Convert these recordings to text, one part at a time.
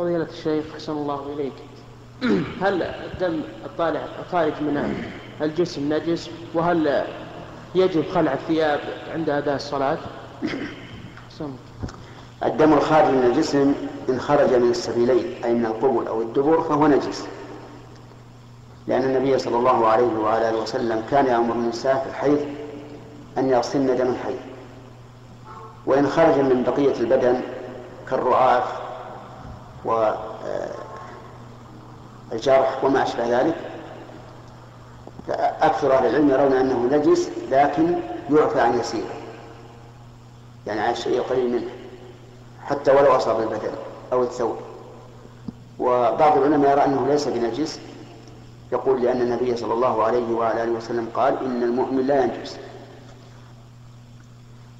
فضيلة الشيخ أحسن الله إليك. هل الدم الطالع الخارج من الجسم نجس؟ وهل يجب خلع الثياب عند أداء الصلاة؟ الدم الخارج من الجسم إن خرج من السبيلين أي من القبل أو الدبر فهو نجس. لأن النبي صلى الله عليه وعلى آله وسلم كان يأمر النساء في الحيض أن يغسلن دم الحيض. وإن خرج من بقية البدن كالرعاف والجرح وما أشبه ذلك أكثر أهل العلم يرون أنه نجس لكن يعفى عن يسيره يعني عن الشيء قليل منه حتى ولو أصاب البدن أو الثوب. وبعض العلماء يرى أنه ليس بنجس يقول لأن النبي صلى الله عليه وعلى آله وسلم قال إن المؤمن لا ينجس.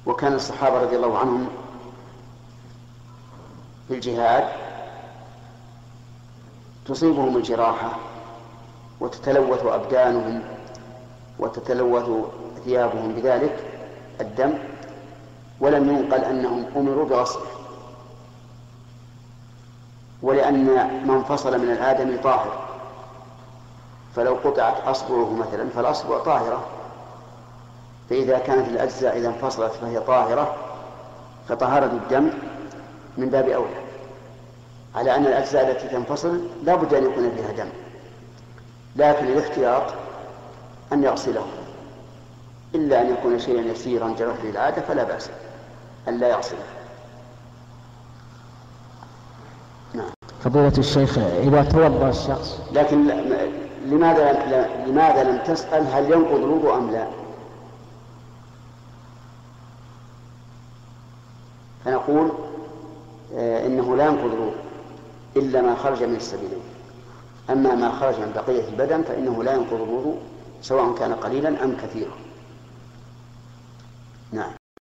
وكان الصحابة رضي الله عنهم في الجهاد تصيبهم الجراحة وتتلوث أبدانهم وتتلوث ثيابهم بذلك الدم ولم ينقل أنهم أمروا بغسله ولأن من فصل من الآدم طاهر. فلو قطعت أصبعه مثلا فالأصبع طاهرة. فإذا كانت الأجزاء إذا انفصلت فهي طاهرة فطهارة الدم من باب أولى. على أن الأجزاء التي تنفصل لا بد أن يكون فيها دم. لكن الاحتياط أن يغسله. إلا أن يكون شيئا يسيرا جرح للعادة فلا بأس أن لا يغسله. نعم. فضيلة الشيخ إذا توضأ الشخص لكن لماذا لماذا لم تسأل هل ينقض الوضوء أم لا؟ فنقول آه، إنه لا ينقض الوضوء. إلا ما خرج من السبيلين أما ما خرج من بقية البدن فإنه لا ينقض الوضوء سواء كان قليلا أم كثيرا. نعم.